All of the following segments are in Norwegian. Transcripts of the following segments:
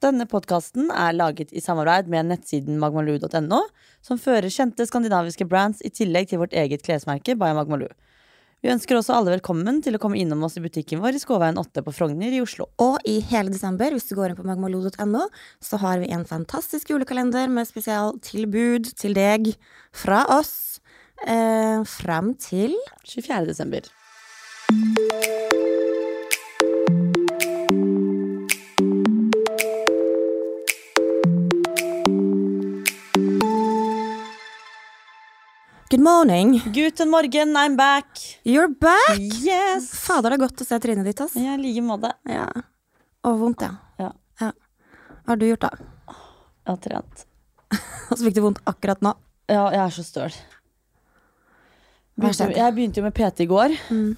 Denne podkasten er laget i samarbeid med nettsiden magmaloo.no, som fører kjente skandinaviske brands i tillegg til vårt eget klesmerke by Magmaloo. Vi ønsker også alle velkommen til å komme innom oss i butikken vår i Skåveien 8 på Frogner i Oslo. Og i hele desember, hvis du går inn på magmaloo.no, så har vi en fantastisk julekalender med spesialtilbud til deg fra oss eh, fram til 24. desember. Good morning. Guten morgen, I'm back! You're back! Yes! Fader, det er godt å se trynet ditt, ass. Ja, i like måte. Ja. Og vondt, ja. Ja. ja. Hva har du gjort, da? Jeg har trent. Og så fikk du vondt akkurat nå. Ja, jeg er så støl. Begynte, jeg begynte jo med PT i går. Mm.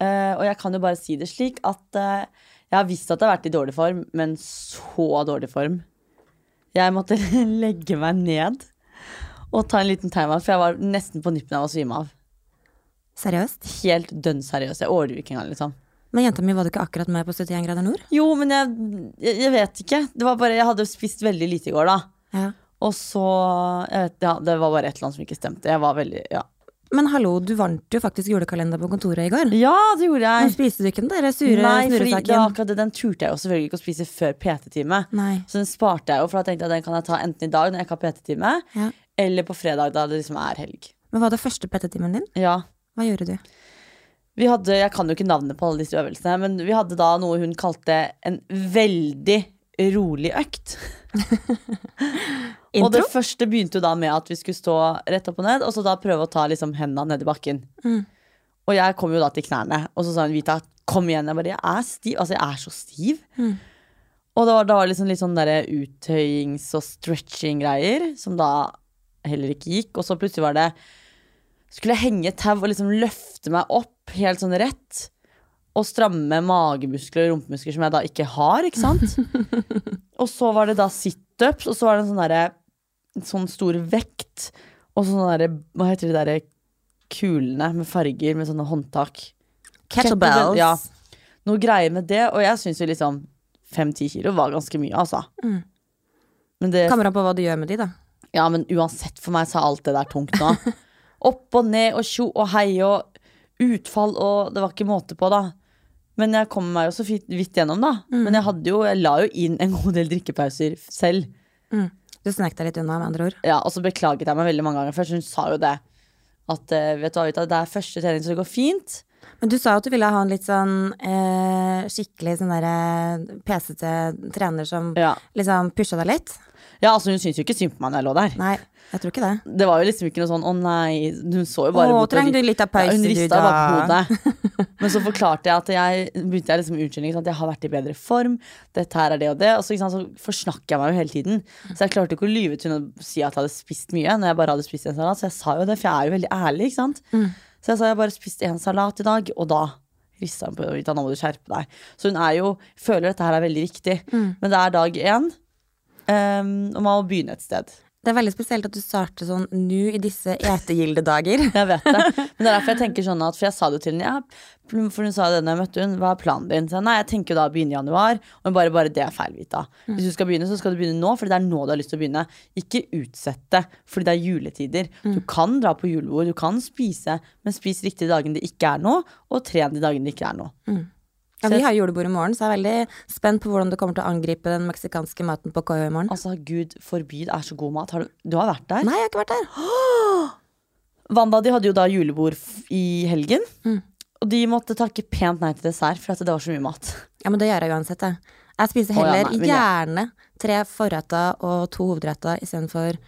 Uh, og jeg kan jo bare si det slik at uh, jeg har visst at jeg har vært i dårlig form, men så dårlig form. Jeg måtte legge meg ned og ta en liten timeout, for jeg var nesten på nippen av å svime av. Seriøst? Helt dønn seriøst. Jeg ordner ikke engang, liksom. Men jenta mi var du ikke akkurat med på 71 grader nord? Jo, men jeg, jeg, jeg vet ikke. Det var bare, jeg hadde spist veldig lite i går, da. Ja. Og så vet, ja, Det var bare et eller annet som ikke stemte. Jeg var veldig Ja, Men hallo, du vant jo faktisk julekalender på kontoret i går. ja det gjorde Men jeg. spiste du ikke den der sure Nei, fordi det akkurat det, den turte jeg jo selvfølgelig ikke å spise før PT-time. Så den sparte jeg jo, for da tenkte jeg den kan jeg ta enten i dag når jeg ikke har PT-time, Ja. Eller på fredag da det liksom er helg. Men var det første PT-timen din? Ja. Hva gjorde du? Vi hadde, Jeg kan jo ikke navnet på alle disse øvelsene, men vi hadde da noe hun kalte en veldig rolig økt. Og det første begynte jo da med at vi skulle stå rett opp og ned, og så da prøve å ta liksom hendene ned i bakken. Mm. Og jeg kom jo da til knærne, og så sa hun Vita, kom igjen. Jeg bare, jeg er stiv. Altså, jeg er så stiv. Mm. Og da var det liksom litt sånn derre uttøyings- og stretching-greier, som da heller ikke gikk. Og så plutselig var det Skulle jeg henge tau og liksom løfte meg opp helt sånn rett. Og stramme magemuskler og rumpemuskler som jeg da ikke har, ikke sant? og så var det da situps, og så var det en sånn derre sånn stor vekt. Og sånn derre Hva heter de derre kulene med farger med sånne håndtak? Kettlebells. Ja. Noe greier med det, og jeg syns jo liksom fem-ti kilo var ganske mye, altså. Mm. Men det Kommer an på hva du gjør med de, da. Ja, men uansett, for meg så er alt det der tungt nå. Opp og ned og tjo og hei og utfall og Det var ikke måte på, da. Men jeg kom meg jo så vidt, gjennom, da. Men jeg hadde jo Jeg la jo inn en god del drikkepauser selv. Du snek deg litt unna, med andre ord. Ja, Og så beklaget jeg meg veldig mange ganger først. Hun sa jo det. At eh, vet du hva, Vita, det er første trening, så det går fint. Men du sa jo at du ville ha en litt sånn eh, skikkelig sånn derre pesete trener som Ja, liksom pusha deg litt. Ja altså Hun syntes jo ikke synd på meg når jeg lå der. Nei, jeg tror ikke det. Det var jo liksom ikke noe sånn 'å nei'. Hun så jo bare Åh, trenger du litt av Ja, hun du, rista da? bare på hodet. Men så forklarte jeg at jeg begynte jeg liksom unnskyldning. At jeg har vært i bedre form. Dette her er det og det. Og så, sant, så forsnakker jeg meg jo hele tiden. Så jeg klarte ikke å lyve til henne og si at jeg hadde spist mye. Når jeg bare hadde spist en salat Så jeg sa jo det, for jeg er jo veldig ærlig. ikke sant Så jeg sa jeg bare spist én salat i dag, og da rista hun på hodet. Nå må du skjerpe deg. Så hun er jo føler dette her er veldig viktig. Men det er dag én, um, og man må begynne et sted. Det er veldig spesielt at du starter sånn nå i disse etegildedager. Jeg vet det. Men det er derfor jeg tenker sånn at For jeg sa det jo til henne, ja, for hun sa det da jeg møtte hun, hva er planen din? Så jeg, nei, jeg tenker jo da å begynne i januar. Og bare, bare det er feil, Vita. Hvis du skal begynne, så skal du begynne nå, for det er nå du har lyst til å begynne. Ikke utsette, fordi det er juletider. Du kan dra på julebord, du kan spise, men spis riktig de dagene det ikke er noe, og tren de dagene det ikke er noe. Ja, vi har julebord i morgen, så jeg er veldig spent på hvordan du kommer til å angripe den meksikanske maten på Koyo i morgen. Altså, gud forby, det er så god mat. Har du, du har vært der? Nei, jeg har ikke vært der. Wanda de hadde jo da julebord i helgen. Mm. Og de måtte takke pent nei til dessert, for at det var så mye mat. Ja, men det gjør jeg uansett, jeg. Jeg spiser Å, ja, heller nei, gjerne tre forretter og to hovedretter istedenfor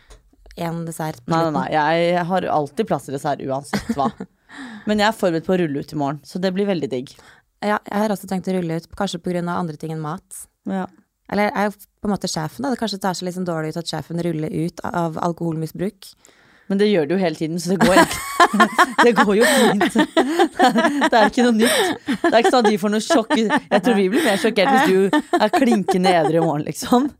én dessert. Nei, nei, nei, jeg har alltid plass til dessert uansett hva. Men jeg er forberedt på å rulle ut i morgen, så det blir veldig digg. Ja, jeg har også tenkt å rulle ut, kanskje av andre ting enn mat. Ja. Eller er jo på en måte sjefen, da. Det kanskje tar seg litt sånn dårlig ut at sjefen ruller ut av alkoholmisbruk. Men det gjør det jo hele tiden, så det går ikke. Det går jo fint. Det er ikke noe nytt. Det er ikke sånn at de får noe sjokk. Jeg tror vi blir mer sjokkert hvis du er klinkende edru i morgen, liksom.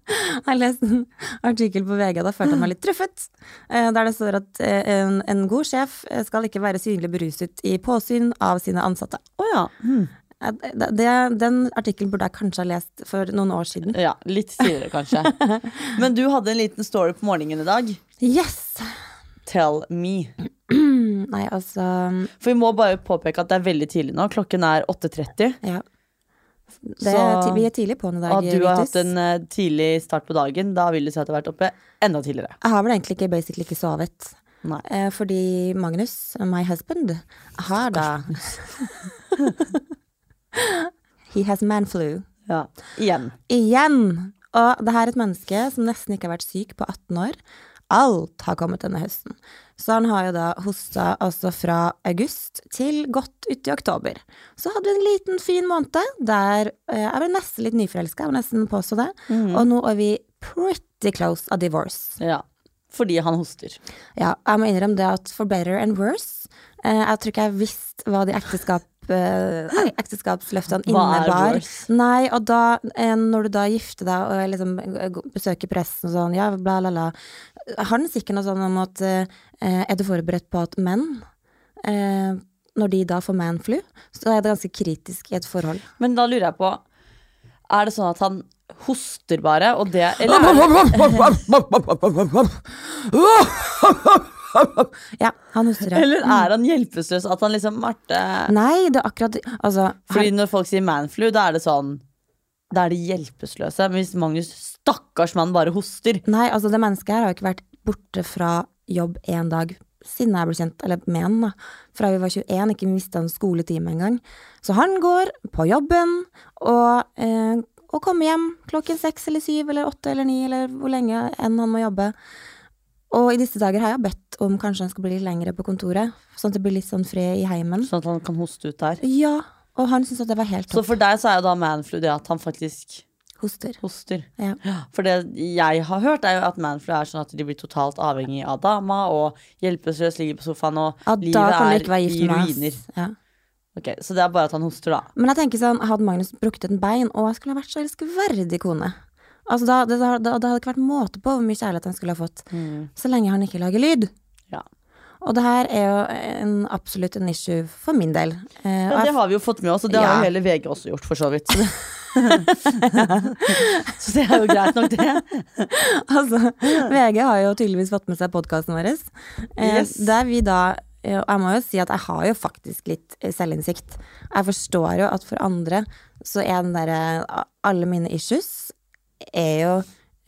Jeg leste en artikkel på VG, da følte jeg meg litt truffet. eh, Der det står at eh, en, en god sjef skal ikke være synlig beruset i påsyn av sine ansatte. Å ja. Det, den artikkelen burde jeg kanskje ha lest for noen år siden. Ja, litt tidligere kanskje. Men du hadde en liten story på morgenen i dag. Yes! Tell me. Nei, altså For vi må bare påpeke at det er veldig tidlig nå. Klokken er 8.30. Ja. Det Så- vi er tidlig på'n i dag. At du har hatt en uh, tidlig start på dagen, da vil det si at du har vært oppe enda tidligere. Jeg har vel egentlig ikke basically ikke sovet. Eh, fordi Magnus, my husband, har da He has manflu. Ja. Igjen. Igjen! Og det her er et menneske som nesten ikke har vært syk på 18 år. Alt har kommet denne høsten. Så han har jo da hosta altså fra august til godt uti oktober. Så hadde vi en liten, fin måned der eh, jeg ble nesten litt nyforelska, jeg vil nesten påstå det. Og nå er vi pretty close a divorce. Ja. Fordi han hoster. Ja, jeg må innrømme det at for better and worse eh, Jeg tror ikke jeg visste hva de ekteskap, ekteskapsløftene er innebar. Nei, og da, eh, når du da gifter deg og liksom eh, besøker pressen og sånn, ja, bla, bla, bla Har den sikkert noe sånn om at eh, Er du forberedt på at menn eh, når de da får manflu, så er det ganske kritisk i et forhold. Men da lurer jeg på Er det sånn at han hoster bare, og det Eller er Ja, han hoster ja. eller er han hjelpeløs? At han liksom Marte Nei, det er akkurat Altså, Fordi når folk sier manflu, da er det sånn Da er de hjelpeløse. Men hvis Magnus, stakkars mann, bare hoster Nei, altså det mennesket her har ikke vært borte fra jobb én dag siden jeg ble kjent, eller med han, da. Fra vi var 21, ikke mista en skoletime engang. Så han går på jobben og, eh, og kommer hjem klokken seks eller syv eller åtte eller ni eller hvor lenge enn han må jobbe. Og i disse dager har jeg bedt om kanskje han skal bli litt lengre på kontoret, sånn at det blir litt sånn fred i heimen. sånn at han kan hoste ut der. Ja, og han syntes at det var helt topp. Så for deg så er jo da manflu det at han faktisk Hoster. hoster. Ja. For det jeg har hørt, er jo at manflu er sånn at de blir totalt avhengig av dama og hjelpeløs ligger på sofaen og Ja, livet er i ruiner. Ja. Ok, Så det er bare at han hoster, da. Men jeg tenker sånn, hadde Magnus brukket et bein, og jeg skulle ha vært så elskverdig kone. Altså, da, det, da, da, det hadde ikke vært måte på hvor mye kjærlighet han skulle ha fått. Så lenge han ikke lager lyd. Ja. Og det her er jo en, absolutt en issue for min del. Eh, Ja, det har vi jo fått med oss, og det har jo hele VG også gjort, for så vidt. Så det, så det er jo greit nok, det. altså, VG har jo tydeligvis fått med seg podkasten vår. Eh, Yes. Der vi da eh, Og jeg må jo si at jeg har jo faktisk litt eh, selvinnsikt. Jeg forstår jo at for andre så er den derre Alle mine issues er jo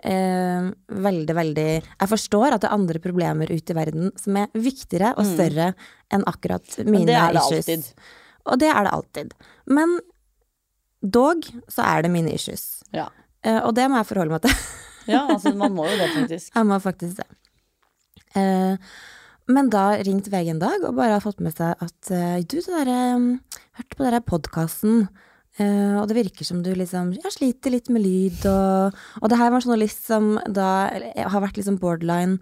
eh, veldig, veldig Jeg forstår at det er andre problemer ute i verden som er viktigere og større enn akkurat mine det er det issues. alltid. Og det er det alltid. Men dog så er det mine issues. Ja. Eh, og det må jeg forholde meg til. ja, altså man må jo det, faktisk. Jeg må faktisk det. Eh, men da ringte VG en dag og bare har fått med seg at eh, du, det derre Hørte på den podkasten, eh, og det virker som du liksom ja, sliter litt med lyd og Og det her var en journalist som da eller, har vært liksom borderline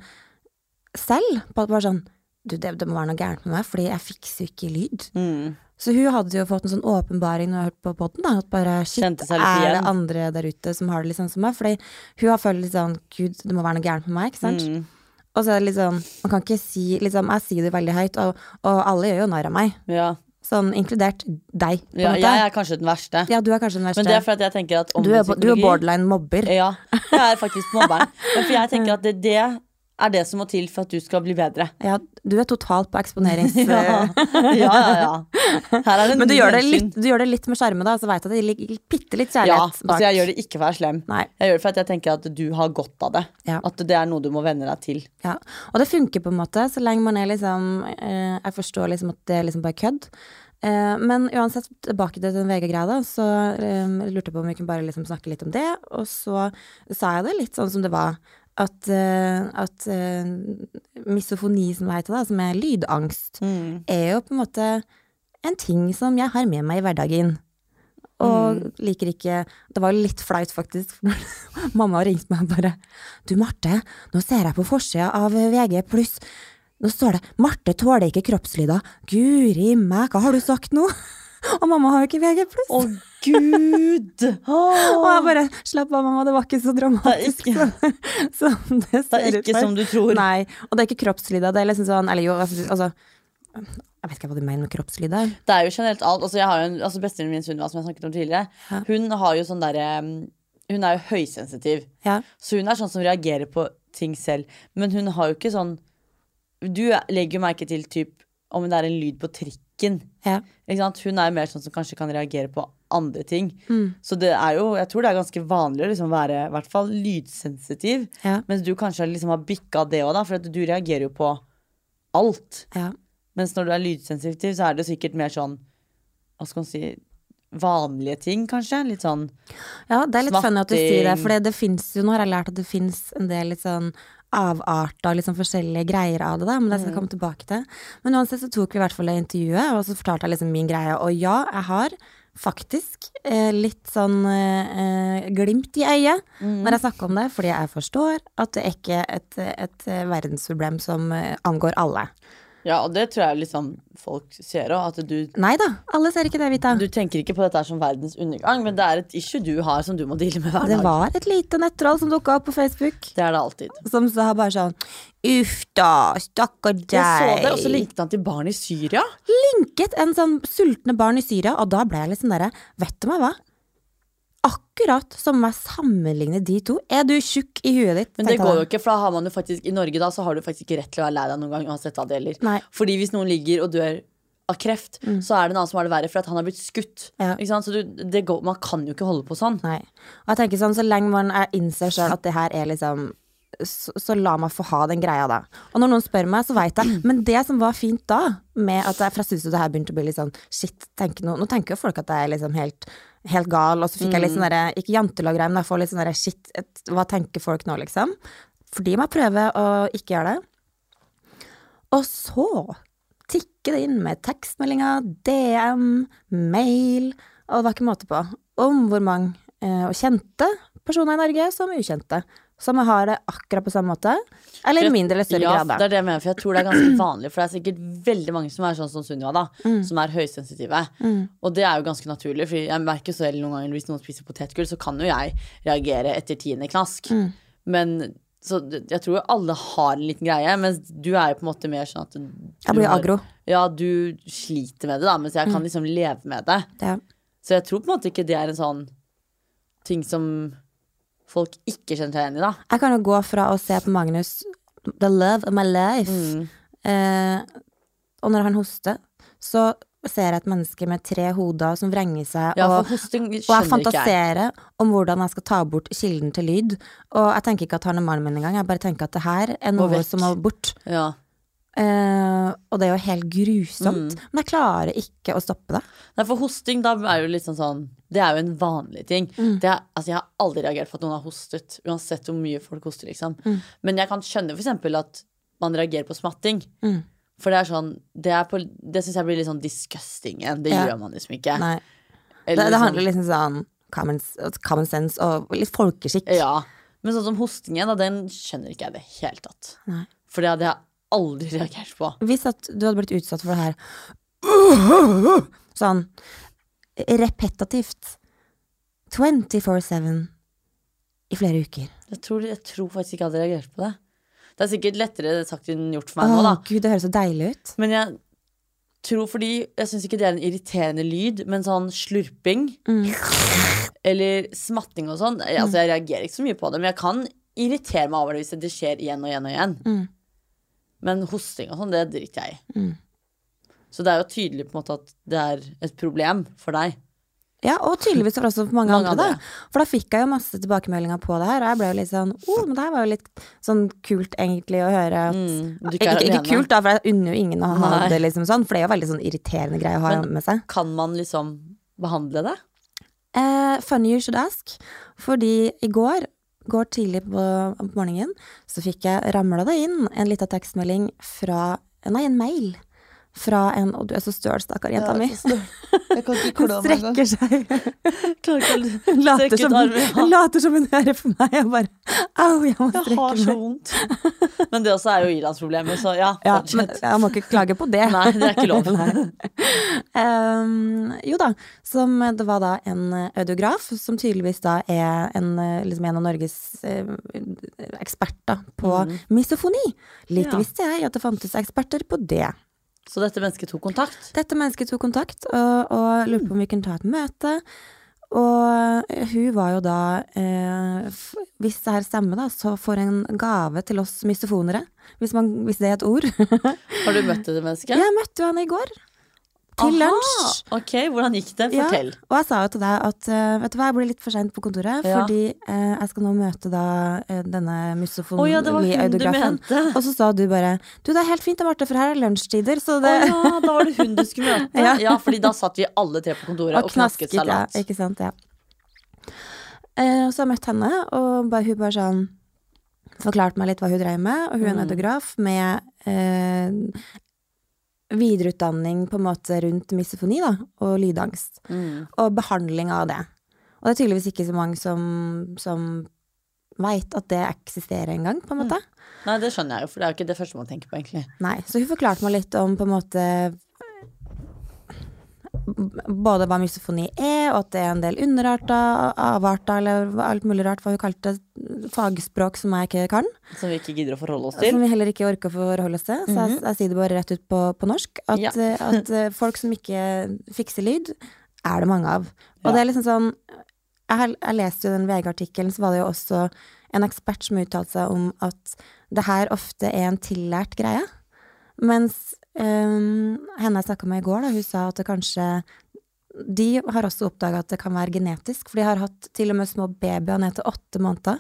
selv. På bare sånn Du, det, det må være noe gærent med meg, fordi jeg fikser jo ikke lyd. Mm. Så hun hadde jo fått en sånn åpenbaring når hun har hørt på podden. At bare shit, er det andre der ute som har det litt sånn som meg? Fordi hun har følt litt sånn Gud, det må være noe gærent med meg, ikke sant? Mm. Og så er det litt sånn Man kan ikke si liksom, Jeg sier det veldig høyt, og, og alle gjør jo narr av meg. Ja. Sånn inkludert deg, ja, måte. jeg er kanskje den verste. Ja, du er kanskje den verste. Men det er fordi jeg tenker at du, er, du er borderline mobber. Ja, jeg er faktisk mobberen. For jeg tenker at det, det er det som må til for at du skal bli bedre. Ja, du er totalt på eksponerings... Ja, ja, ja. ja. Men du gjør, det litt, du gjør det litt med sjarme, da, så veit at det ligger bitte litt Ja, kjærlighet bak. altså jeg gjør det ikke for å være slem. Nei. Jeg gjør det for at jeg tenker at du har godt av det. Ja. At det er noe du må venne deg til. Ja, og det funker på en måte, så lenge man er liksom eh, Jeg forstår liksom at det er liksom bare kødd. Eh, men uansett, tilbake til den VG-greia, så eh, lurte jeg på om vi kunne bare liksom snakke litt om det. Og så sa jeg det litt sånn som det var. At, eh, at eh, misofoni, som det heter, da, som er lydangst, er jo på en måte en ting som jeg har med meg i hverdagen. Og liker ikke Det var litt flaut, faktisk. Mamma ringte meg bare Du, Marte, nå ser jeg på forsida av VG pluss. Nå står det 'Marte tåler ikke kroppslyder'. Guri meg, hva har du sagt nå? Og mamma har jo ikke VG pluss. oh, gud! Og jeg bare Slapp av, mamma, det var ikke så dramatisk Det er som, som det Det ser er ut ikke for. som du tror. Nei, og det er ikke kroppslyder. Det er liksom sånn Eller jo, altså, altså Jeg vet ikke hva du mener med kroppslyder. Det er jo generelt alt. Altså, jeg har jo en, altså Bestevennen min Sunniva, som jeg snakket om tidligere, Ja. hun har jo sånn derre um, Hun er jo høysensitiv. Ja. Så hun er sånn som reagerer på ting selv. Men hun har jo ikke sånn Du legger jo merke til typ om det er en lyd på trikken. Ja. Hun er mer sånn som kanskje kan reagere på andre ting. Mm. Så det er jo, jeg tror det er ganske vanlig å liksom være i hvert fall lydsensitiv. Ja. Mens du kanskje liksom har bikka det òg. For at du reagerer jo på alt. ja. Mens når du er lydsensitiv, så er det sikkert mer sånn Hva skal man si Vanlige ting, kanskje? Litt sånn Ja, det er litt funny at du sier det, for det, det fins jo Nå har jeg lært at det fins en del litt sånn avarta, av sånn forskjellige greier av det, da, men det skal jeg komme tilbake til. Men uansett så tok vi i hvert fall det intervjuet, og så fortalte jeg liksom min greie. Og ja, jeg har faktisk eh, litt sånn eh, glimt i øyet når jeg snakker om det, fordi jeg forstår at det er ikke et, et eh, verdensproblem som eh, angår alle. Ja, og det tror jeg liksom folk ser òg. Nei da, alle ser ikke det, Vita. du tenker ikke på dette som verdens undergang, men det er et issue du har som du må deale med hver dag. Det var et lite nettroll som dukka opp på Facebook. Det er det alltid. Som sa bare sånn Uff da, stakkar deg. Jeg så det, og så linket han til barn i Syria. linket en sånn sultne barn i Syria, og da ble jeg liksom derre Vet du meg hva? Akkurat som meg sammenligne de to. Er du tjukk i huet ditt? Men det går jo ikke, for da har man jo faktisk i Norge da, så har du faktisk ikke rett til å være lei deg noen gang uansett hva det gjelder. Nei. Fordi hvis noen ligger og dør av kreft, så er det en annen som har det verre for at han har blitt skutt. Ja. Ikke sant? Så du, det går, man kan jo ikke holde på sånn. Nei. Og jeg tenker sånn, så lenge man er- innser sjøl at det her er liksom så, så la meg få ha den greia, da. Og når noen spør meg, så veit jeg. Men det som var fint da, med at jeg, for jeg syns jo det her begynte å bli litt sånn shit, tenk nå, nå tenker jo folk at jeg er liksom helt, helt gal, og så fikk jeg litt sånn derre, ikke jantelag-greie, men jeg får litt sånn derre shit, et, hva tenker folk nå, liksom? Fordi må jeg prøve å ikke gjøre det. Og så tikker det inn med tekstmeldinger, DM, mail, og det var ikke måte på om hvor mange eh, og kjente personer i Norge som ukjente. Som har det akkurat på samme måte, eller i mindre eller større ja, grad. det er det jeg mener, for jeg tror det er ganske vanlig. For det er sikkert veldig mange som er sånn som Sunniva, da. Mm. Som er høysensitive. Og det er jo ganske naturlig, for jeg merker selv noen ganger hvis noen spiser potetgull, så kan jo jeg reagere etter tiende knask. Mm. Men så jeg tror jo alle har en liten greie, mens du er jo på en måte mer sånn at du Jeg blir har- aggro. Ja, du sliter med det, da, mens jeg Mm. kan liksom leve med det. Det. Så jeg tror på en måte ikke det er en sånn ting som folk ikke kjenner seg igjen i, da. Jeg kan jo gå fra å se på Magnus, the love of my life, Mm. eh, og når han hoster, så ser jeg et menneske med tre hoder som vrenger seg, Ja, og, og jeg ikke jeg. fantaserer om hvordan jeg skal ta bort kilden til lyd. Og jeg tenker ikke at han er mannen min engang, jeg bare tenker at det her er noe som må bort. Ja. Eh, og det er jo helt grusomt. Mm. Men jeg klarer ikke å stoppe det. Nei, for hosting, da er jo litt sånn sånn Det er jo en vanlig ting. Mm. Det er, altså, jeg har aldri reagert på at noen har hostet, uansett hvor mye folk hoster, liksom. Mm. Men jeg kan skjønne eksempel at man reagerer på smatting. Mm. For det er sånn Det, er på- det syns jeg blir litt sånn disgusting igjen. Det Ja. gjør man liksom ikke. Nei. Eller Det, det liksom- handler liksom sånn common, common sense og litt folkeskikk. Ja. Men sånn som hostingen, da, den skjønner ikke jeg i det hele tatt. Nei. For det hadde jeg aldri reagert på. Hvis at du hadde blitt utsatt for det her sånn repetativt 24-7 i flere uker. Jeg tror, jeg tror faktisk ikke jeg hadde reagert på det. Det er sikkert lettere sagt enn gjort for meg Å nå, da. gud, det høres så deilig ut. Men jeg tror fordi Jeg syns ikke det er en irriterende lyd, men sånn slurping Mm. eller smatting og sånn Altså, jeg reagerer ikke så mye på det, men jeg kan irritere meg over det hvis det skjer igjen og igjen og igjen. Mm. Men hosting og sånn, det driter jeg i. Mm. Så det er jo tydelig på en måte at det er et problem for deg. Ja, og tydeligvis for også for mange, Mange andre, da. For da fikk jeg jo masse tilbakemeldinger på det her, og jeg ble jo litt sånn oh, men det her var jo litt sånn kult egentlig å høre at Mm, ikke, ikke, kult, da, for jeg unner jo ingen å ha Nei. det liksom sånn, for det er jo veldig sånn irriterende greie å ha Men- med seg. Kan man liksom behandle det? Eh, funny you should ask, fordi i går, går tidlig på, morgenen, så fikk jeg ramla det inn en liten tekstmelding fra Nei, en mail. Fra en Å, du er så støl, stakkar jenta mi. Hun strekker seg. Hun later, som, hun later som hun hører på meg. og bare Au, jeg må strekke meg. Jeg har så vondt. Men det også er jo ilandsproblemet, så ja, Ja, men jeg må ikke klage på det. Nei, det er ikke lov. Ehm, jo da, som det var da en audiograf, som tydeligvis da er en, liksom en av Norges eh, eksperter på misofoni. Lite Ja. visste jeg at det fantes eksperter på det. Så dette mennesket tok kontakt? Dette mennesket tok kontakt og, og lurte på om vi kunne ta et møte. Og hun var jo da, eh, hvis det her stemmer, da, så får en gave til oss mystofonere. Hvis, man, hvis det er et ord. Har du møtt det mennesket? Jeg møtte jo henne i går. Til lunsj. Ok, hvordan gikk det? Ja, og jeg sa jo til deg at eh, vet du hva, jeg blir litt for seint på kontoret, Ja. fordi eh, jeg skal nå møte da eh, denne oh, ja, det. Og så sa du bare Du, det er helt fint, Marte, for her er lunsjtider, så Å oh, ja, da var det hun du skulle møte. Ja. ja. fordi da satt vi alle tre på kontoret og, knasket salat. Ja, ikke sant, ja. Eh, så jeg møtt henne, og bare, hun bare sånn Forklarte meg litt hva hun dreiv med, og hun er en Mm. autograf med eh, videreutdanning på en måte rundt misofoni, da, og lydangst. Mm. Og behandling av det. Og det er tydeligvis ikke så mange som, som veit at det eksisterer engang, på en måte. Nei, det skjønner jeg jo, for det er jo ikke det første man tenker på, egentlig. Nei, så hun forklarte meg litt om på en måte både hva mysofoni er, og at det er en del underarter, avarter, eller alt mulig rart, hva hun kalte fagspråk som jeg ikke kan. Som vi ikke gidder å forholde oss til. Som vi heller ikke orker å forholde oss til. Så jeg, jeg sier det bare rett ut på, på norsk. At, Ja. eh, at eh, folk som ikke fikser lyd, er det mange av. Og Ja. det er liksom sånn Jeg, jeg leste jo den VG-artikkelen, så var det jo også en ekspert som uttalte seg om at det her ofte er en tillært greie. Mens um, henne jeg snakka med i går, da, hun sa at det kanskje De har også oppdaga at det kan være genetisk, for de har hatt til og med små babyer ned til åtte måneder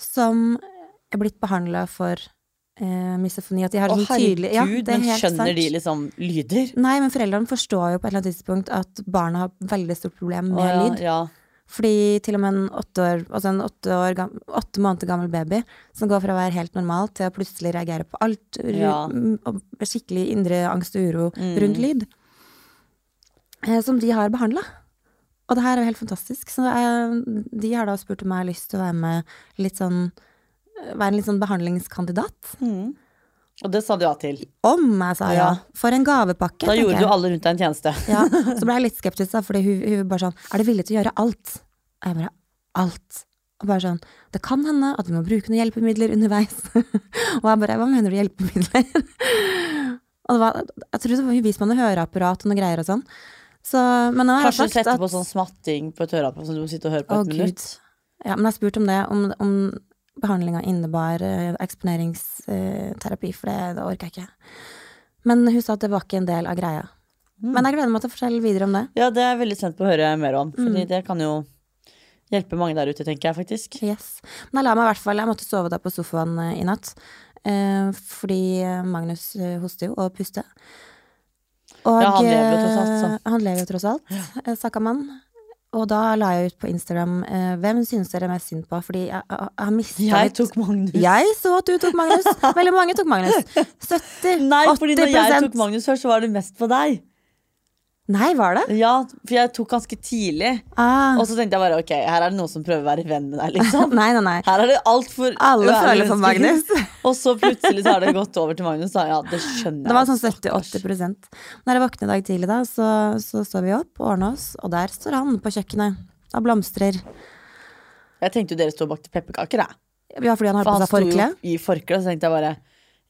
som er blitt behandla for eh, misofoni. At de har Å sånn tydelig Ja, men skjønner sant. de liksom lyder? Nei, men foreldrene forstår jo på et eller annet tidspunkt at barna har veldig stort problem med Å, ja, lyd. ja. Fordi til og med en åtte, år, altså en åtte, år åtte måneder gammel baby som går fra å være helt normal til å plutselig reagere på alt, Ja. og skikkelig indre angst og uro Mm. rundt lyd, eh, som de har behandla. Og det her er jo helt fantastisk. Så jeg, de har da spurt om jeg har lyst til å være med litt sånn Være en litt sånn behandlingskandidat. Mm. Og det sa du ja til. Om jeg sa ja. Ja. For en gavepakke. Da gjorde jeg. du alle rundt deg en tjeneste. Ja, så ble jeg litt skeptisk, da, fordi hun, hun bare sånn Er du villig til å gjøre alt? Og jeg bare Alt. Og bare sånn Det kan hende at vi må bruke noen hjelpemidler underveis. og jeg bare Hva mener du hjelpemidler? og det var Jeg tror det var hun viste meg noe høreapparat og noe greier og sånn. Så Men har Kanskje jeg sagt sette at på sånn smatting på et høreapparat som du må sitte og høre på et minutt. Ja, men jeg spurte om det, om, om behandlinga innebar eh, eksponeringsterapi, for det, det orker jeg ikke. Men hun sa at det var ikke en del av greia. Mm. Men jeg gleder meg til å fortelle videre om det. Ja, det er jeg veldig spent på å høre mer om. Fordi Mm. det kan jo hjelpe mange der ute, tenker jeg faktisk. Yes. Men jeg la meg i hvert fall Jeg måtte sove da på sofaen eh, i natt. Eh, fordi eh, Magnus hoster jo og puster. Og, Ja, han lever jo tross alt, så. Han lever jo tross alt, Ja. Sakka mann. Og da la jeg ut på Instagram eh, hvem synes dere mest synd på, fordi jeg, jeg, jeg har mista Jeg tok Magnus. Jeg så at du tok Magnus. Veldig mange tok Magnus. 70, Nei, fordi når jeg tok Magnus først, så var det mest på deg. Nei, var det? Ja, for jeg tok ganske tidlig. Ah. Og så tenkte jeg bare ok, her er det noen som prøver å være venn med deg, liksom. Nei, nei, nei. Her er det altfor Alle føler for Magnus. Og så plutselig så har det gått over til Magnus. Da. Ja, det skjønner jeg. Det var sånn stakkars. 70-80 Når jeg våkner i dag tidlig, da, så, så står vi opp og ordner oss, og der står han på kjøkkenet og blomstrer. Jeg tenkte jo dere sto bak til pepperkaker, jeg. Ja, fordi han har For på han seg sto jo forkle. i forkle, så tenkte jeg bare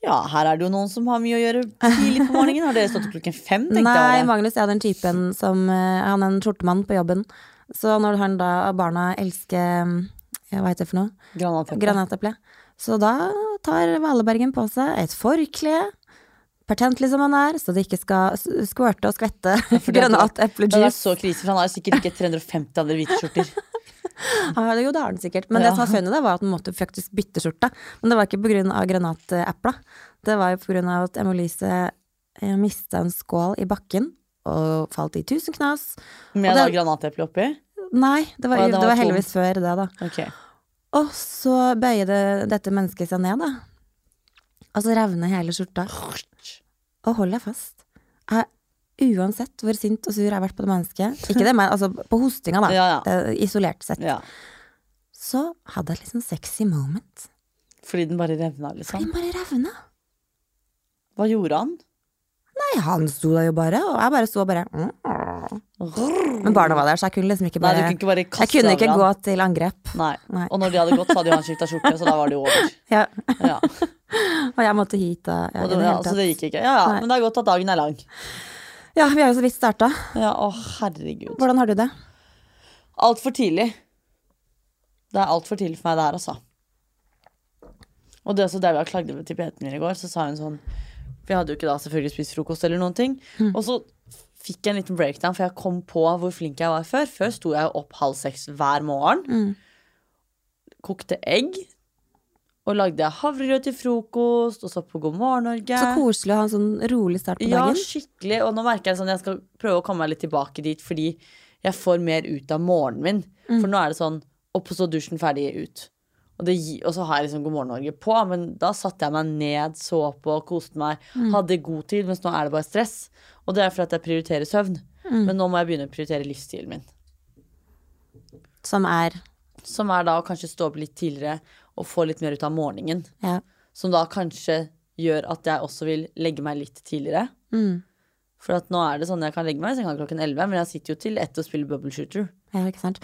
ja, her er det jo noen som har mye å gjøre tidlig på morgenen. Har dere stått opp klokken fem? tenkte Nei, jeg Nei, Magnus er den typen som eh, Han er en skjortemann på jobben. Så når han da barna elsker eh, Hva heter det for noe? Granateple. Så da tar Valebergen på seg et forkle, pertentlig som han er, så det ikke skal skvørte og skvette fordi at det- Det vært så krise, for han har sikkert ikke 350 andre hvite skjorter. Ja, jo, det har han sikkert. Men Ja. det som var funny, var at han måtte faktisk bytte skjorte. Men det var ikke av granatepla. Det var jo av at Emma-Lise eh, mista en skål i bakken og falt i tusen knas. Med det- granateple oppi. Nei, det var, det det var var heldigvis før det, da. Okay. Og så bøyer dette mennesket seg ned, da. Og så revner hele skjorta. Og hold deg fast. Jeg, uansett hvor sint og sur jeg har vært på det mennesket, ikke det, men altså på hostinga, da, Ja, ja. isolert sett, ja. så hadde jeg litt sånn sexy moment. Fordi den bare revna, liksom? Fordi Den bare revna. Hva gjorde han? Nei, han sto der jo bare, og jeg bare sto og bare mm. Men barna var der, så jeg kunne liksom ikke bare Nei, kunne ikke bare Jeg kunne ikke gå til angrep. Nei. Nei. Og når de hadde gått, så hadde jo han skifta skjorte, så da var det jo over. Ja. Ja. Og jeg måtte hit da. Ja, Og det, ja, så det gikk ikke. Ja, ja, Nei. men det er godt at dagen er lang. Ja, vi har jo så vidt starta. Ja, å herregud. Hvordan har du det? Altfor tidlig. Det er altfor tidlig for meg det her, altså. Og det er også det vi har klagd over til PT-en min i går, så sa hun sånn For jeg hadde jo ikke da selvfølgelig spist frokost eller noen ting. Og så fikk jeg en liten breakdown, for jeg kom på hvor flink jeg var før. Før sto jeg opp halv seks hver morgen. Kokte egg. Og lagde havregrøt til frokost, og så på God morgen Norge. Så koselig å ha en sånn rolig start på Ja, dagen. skikkelig. Og nå merker jeg sånn jeg skal prøve å komme meg litt tilbake dit, fordi jeg får mer ut av morgenen min. Mm. For nå er det sånn opp og så dusjen, ferdig, ut. Og, det, og så har jeg liksom God morgen Norge på, men da satte jeg meg ned, så på, koste meg, Mm. hadde god tid, mens nå er det bare stress. Og det er fordi at jeg prioriterer søvn. Mm. Men nå må jeg begynne å prioritere livsstilen min. Som er Som er da å kanskje stå opp litt tidligere og få litt mer ut av morgenen. Ja. Som da kanskje gjør at jeg også vil legge meg litt tidligere. Mm. For at nå er det sånn jeg kan legge meg i senga klokken 11, men jeg sitter jo til ett og spiller bubble shooter. Ja, ikke sant.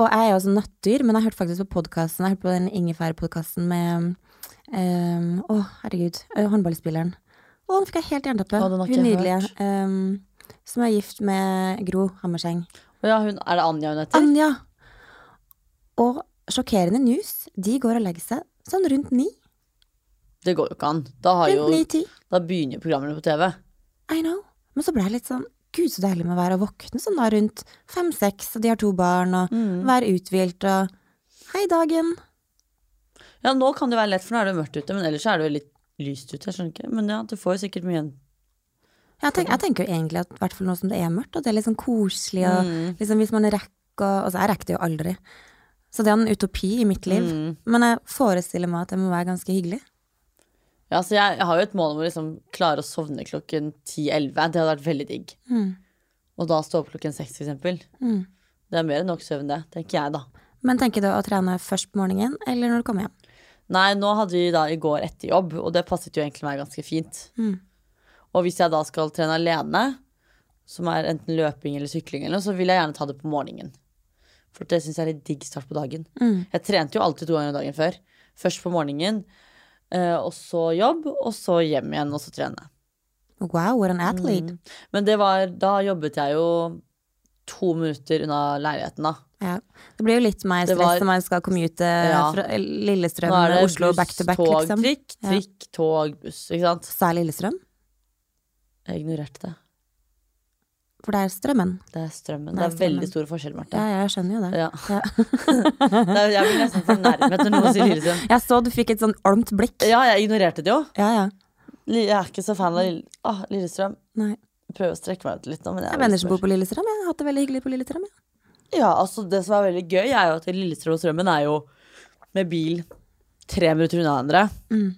Og jeg er jo også nattdyr, men jeg hørte faktisk på podkasten Jeg hørte på den ingefærpodkasten med um, Å, herregud. eh, Håndballspilleren. Å, nå fikk jeg helt jernteppe. Hun nydelige. ehm, som er gift med Gro Hammerseng. Ja, hun, er det Anja hun heter? Anja! Og sjokkerende news. De går og legger seg sånn rundt ni. Det går jo ikke an. Da, har jo, da begynner programmene på TV. I know. Men så ble jeg litt sånn Gud, så deilig med å være og våkne sånn da rundt fem-seks, og de har to barn, og Mm. være uthvilt og Hei, dagen. Ja, nå kan det være lett, for nå er det mørkt ute, men ellers er det jo litt lyst ute. Jeg skjønner ikke. Men ja, du får jo sikkert mye igjen. Jeg, tenk, jeg tenker jo egentlig at i hvert fall nå som det er mørkt, at det er litt sånn koselig, og Mm. liksom hvis man rekker og Altså, jeg rekker det jo aldri. Så det er en utopi i mitt liv. Mm. Men jeg forestiller meg at det må være ganske hyggelig. Ja, så jeg, jeg har jo et mål om å liksom klare å sovne klokken 10-11. Det hadde vært veldig digg. Mm. Og da stå opp klokken 6, for eksempel. Mm. Det er mer enn nok søvn, det. Tenker jeg, da. Men tenker du å trene først på morgenen, eller når du kommer hjem? Nei, nå hadde vi da i går etter jobb, og det passet jo egentlig meg ganske fint. Mm. Og hvis jeg da skal trene alene, som er enten løping eller sykling eller noe, så vil jeg gjerne ta det på morgenen. For det syns jeg er litt digg start på dagen. Mm. Jeg trente jo alltid to ganger om dagen før. Først på morgenen, og så jobb, og så hjem igjen, og så trene. Wow, what an athlete. Mm. Men det var, da jobbet jeg jo to minutter unna leiligheten, da. Ja. Det blir jo litt mer stress var- når man skal commute Ja. fra Lillestrøm, Nå er det Oslo, buss, back to back, tog, liksom. trikk, Ja. trikk, tog, buss. Ikke sant? Sa Lillestrøm? Jeg ignorerte det. For det er strømmen. Det er strømmen. Det Det er er, veldig stor forskjell, Marte. Ja, jeg skjønner jo det. Ja. Ja. Er, jeg blir nesten fornærmet når noen sier Lillestrøm. Jeg så du fikk et sånn olmt blikk. Ja, jeg ignorerte det jo. Ja, ja. Jeg er ikke så fan av Lille, ah, Lillestrøm. Nei. Jeg prøver å strekke meg ut litt nå, men Jeg jeg venner som bor på Lillestrøm. Jeg har hatt det veldig hyggelig på Lillestrøm. Ja. Ja, altså det som er veldig gøy, er jo at Lillestrøm og Strømmen er jo med bil tre minutter unna hverandre. Mm.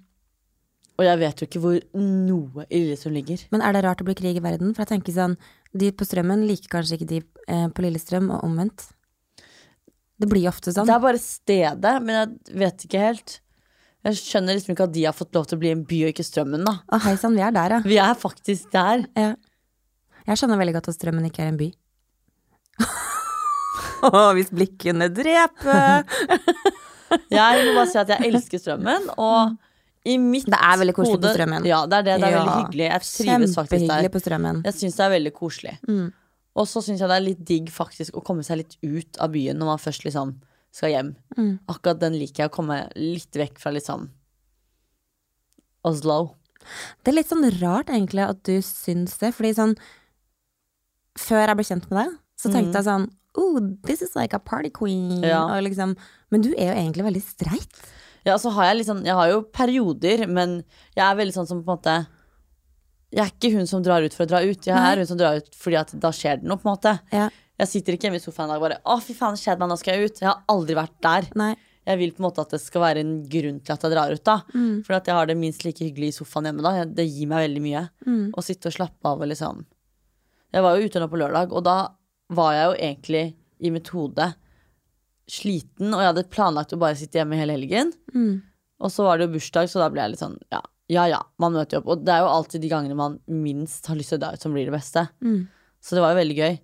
Og jeg vet jo ikke hvor noe i Lillestrøm ligger. Men er det rart det blir krig i verden? For jeg tenker sånn, de på Strømmen liker kanskje ikke de eh, på Lillestrøm, og omvendt. Det blir ofte sånn. Det er bare stedet, men jeg vet ikke helt. Jeg skjønner liksom ikke at de har fått lov til å bli en by og ikke Strømmen, da. Å, hei sann, vi er der, ja. Vi er faktisk der. ja. Jeg skjønner veldig godt at Strømmen ikke er en by. Å, hvis blikkene kunne drepe! Jeg må bare si at jeg elsker Strømmen, og i mitt Det er veldig koselig på Strømmen. Ja, det er det. Det er Ja. veldig hyggelig. Jeg trives faktisk der. på Strømmen. Jeg syns det er veldig koselig. Mm. Og så syns jeg det er litt digg faktisk å komme seg litt ut av byen når man først liksom skal hjem. Mm. Akkurat den liker jeg, å komme litt vekk fra liksom Oslo. Det er litt sånn rart egentlig at du syns det, fordi sånn Før jeg ble kjent med deg, så tenkte jeg sånn Oh, this is like a party queen. Mm. Ja. Liksom, men du er jo egentlig veldig streit. Ja, så har jeg litt sånn Jeg har jo perioder, men jeg er veldig sånn som på en måte Jeg er ikke hun som drar ut for å dra ut. Jeg er hun som drar ut fordi at da skjer det noe, på en måte. Ja. Jeg sitter ikke hjemme i sofaen i dag og bare Å, fy faen, det skjedde meg, nå skal jeg ut. Jeg har aldri vært der. Nei. Jeg vil på en måte at det skal være en grunn til at jeg drar ut, da. Mm. For at jeg har det minst like hyggelig i sofaen hjemme da. Det gir meg veldig mye. Mm. Å sitte og slappe av og liksom Jeg var jo ute nå på lørdag, og da var jeg jo egentlig i mitt hode sliten, og jeg hadde planlagt å bare sitte hjemme hele helgen. Mm. Og så var det jo bursdag, så da ble jeg litt sånn ja, ja ja, man møter jo opp. Og det er jo alltid de gangene man minst har lyst til å dra ut, som blir det beste. Mm. Så det var jo veldig gøy.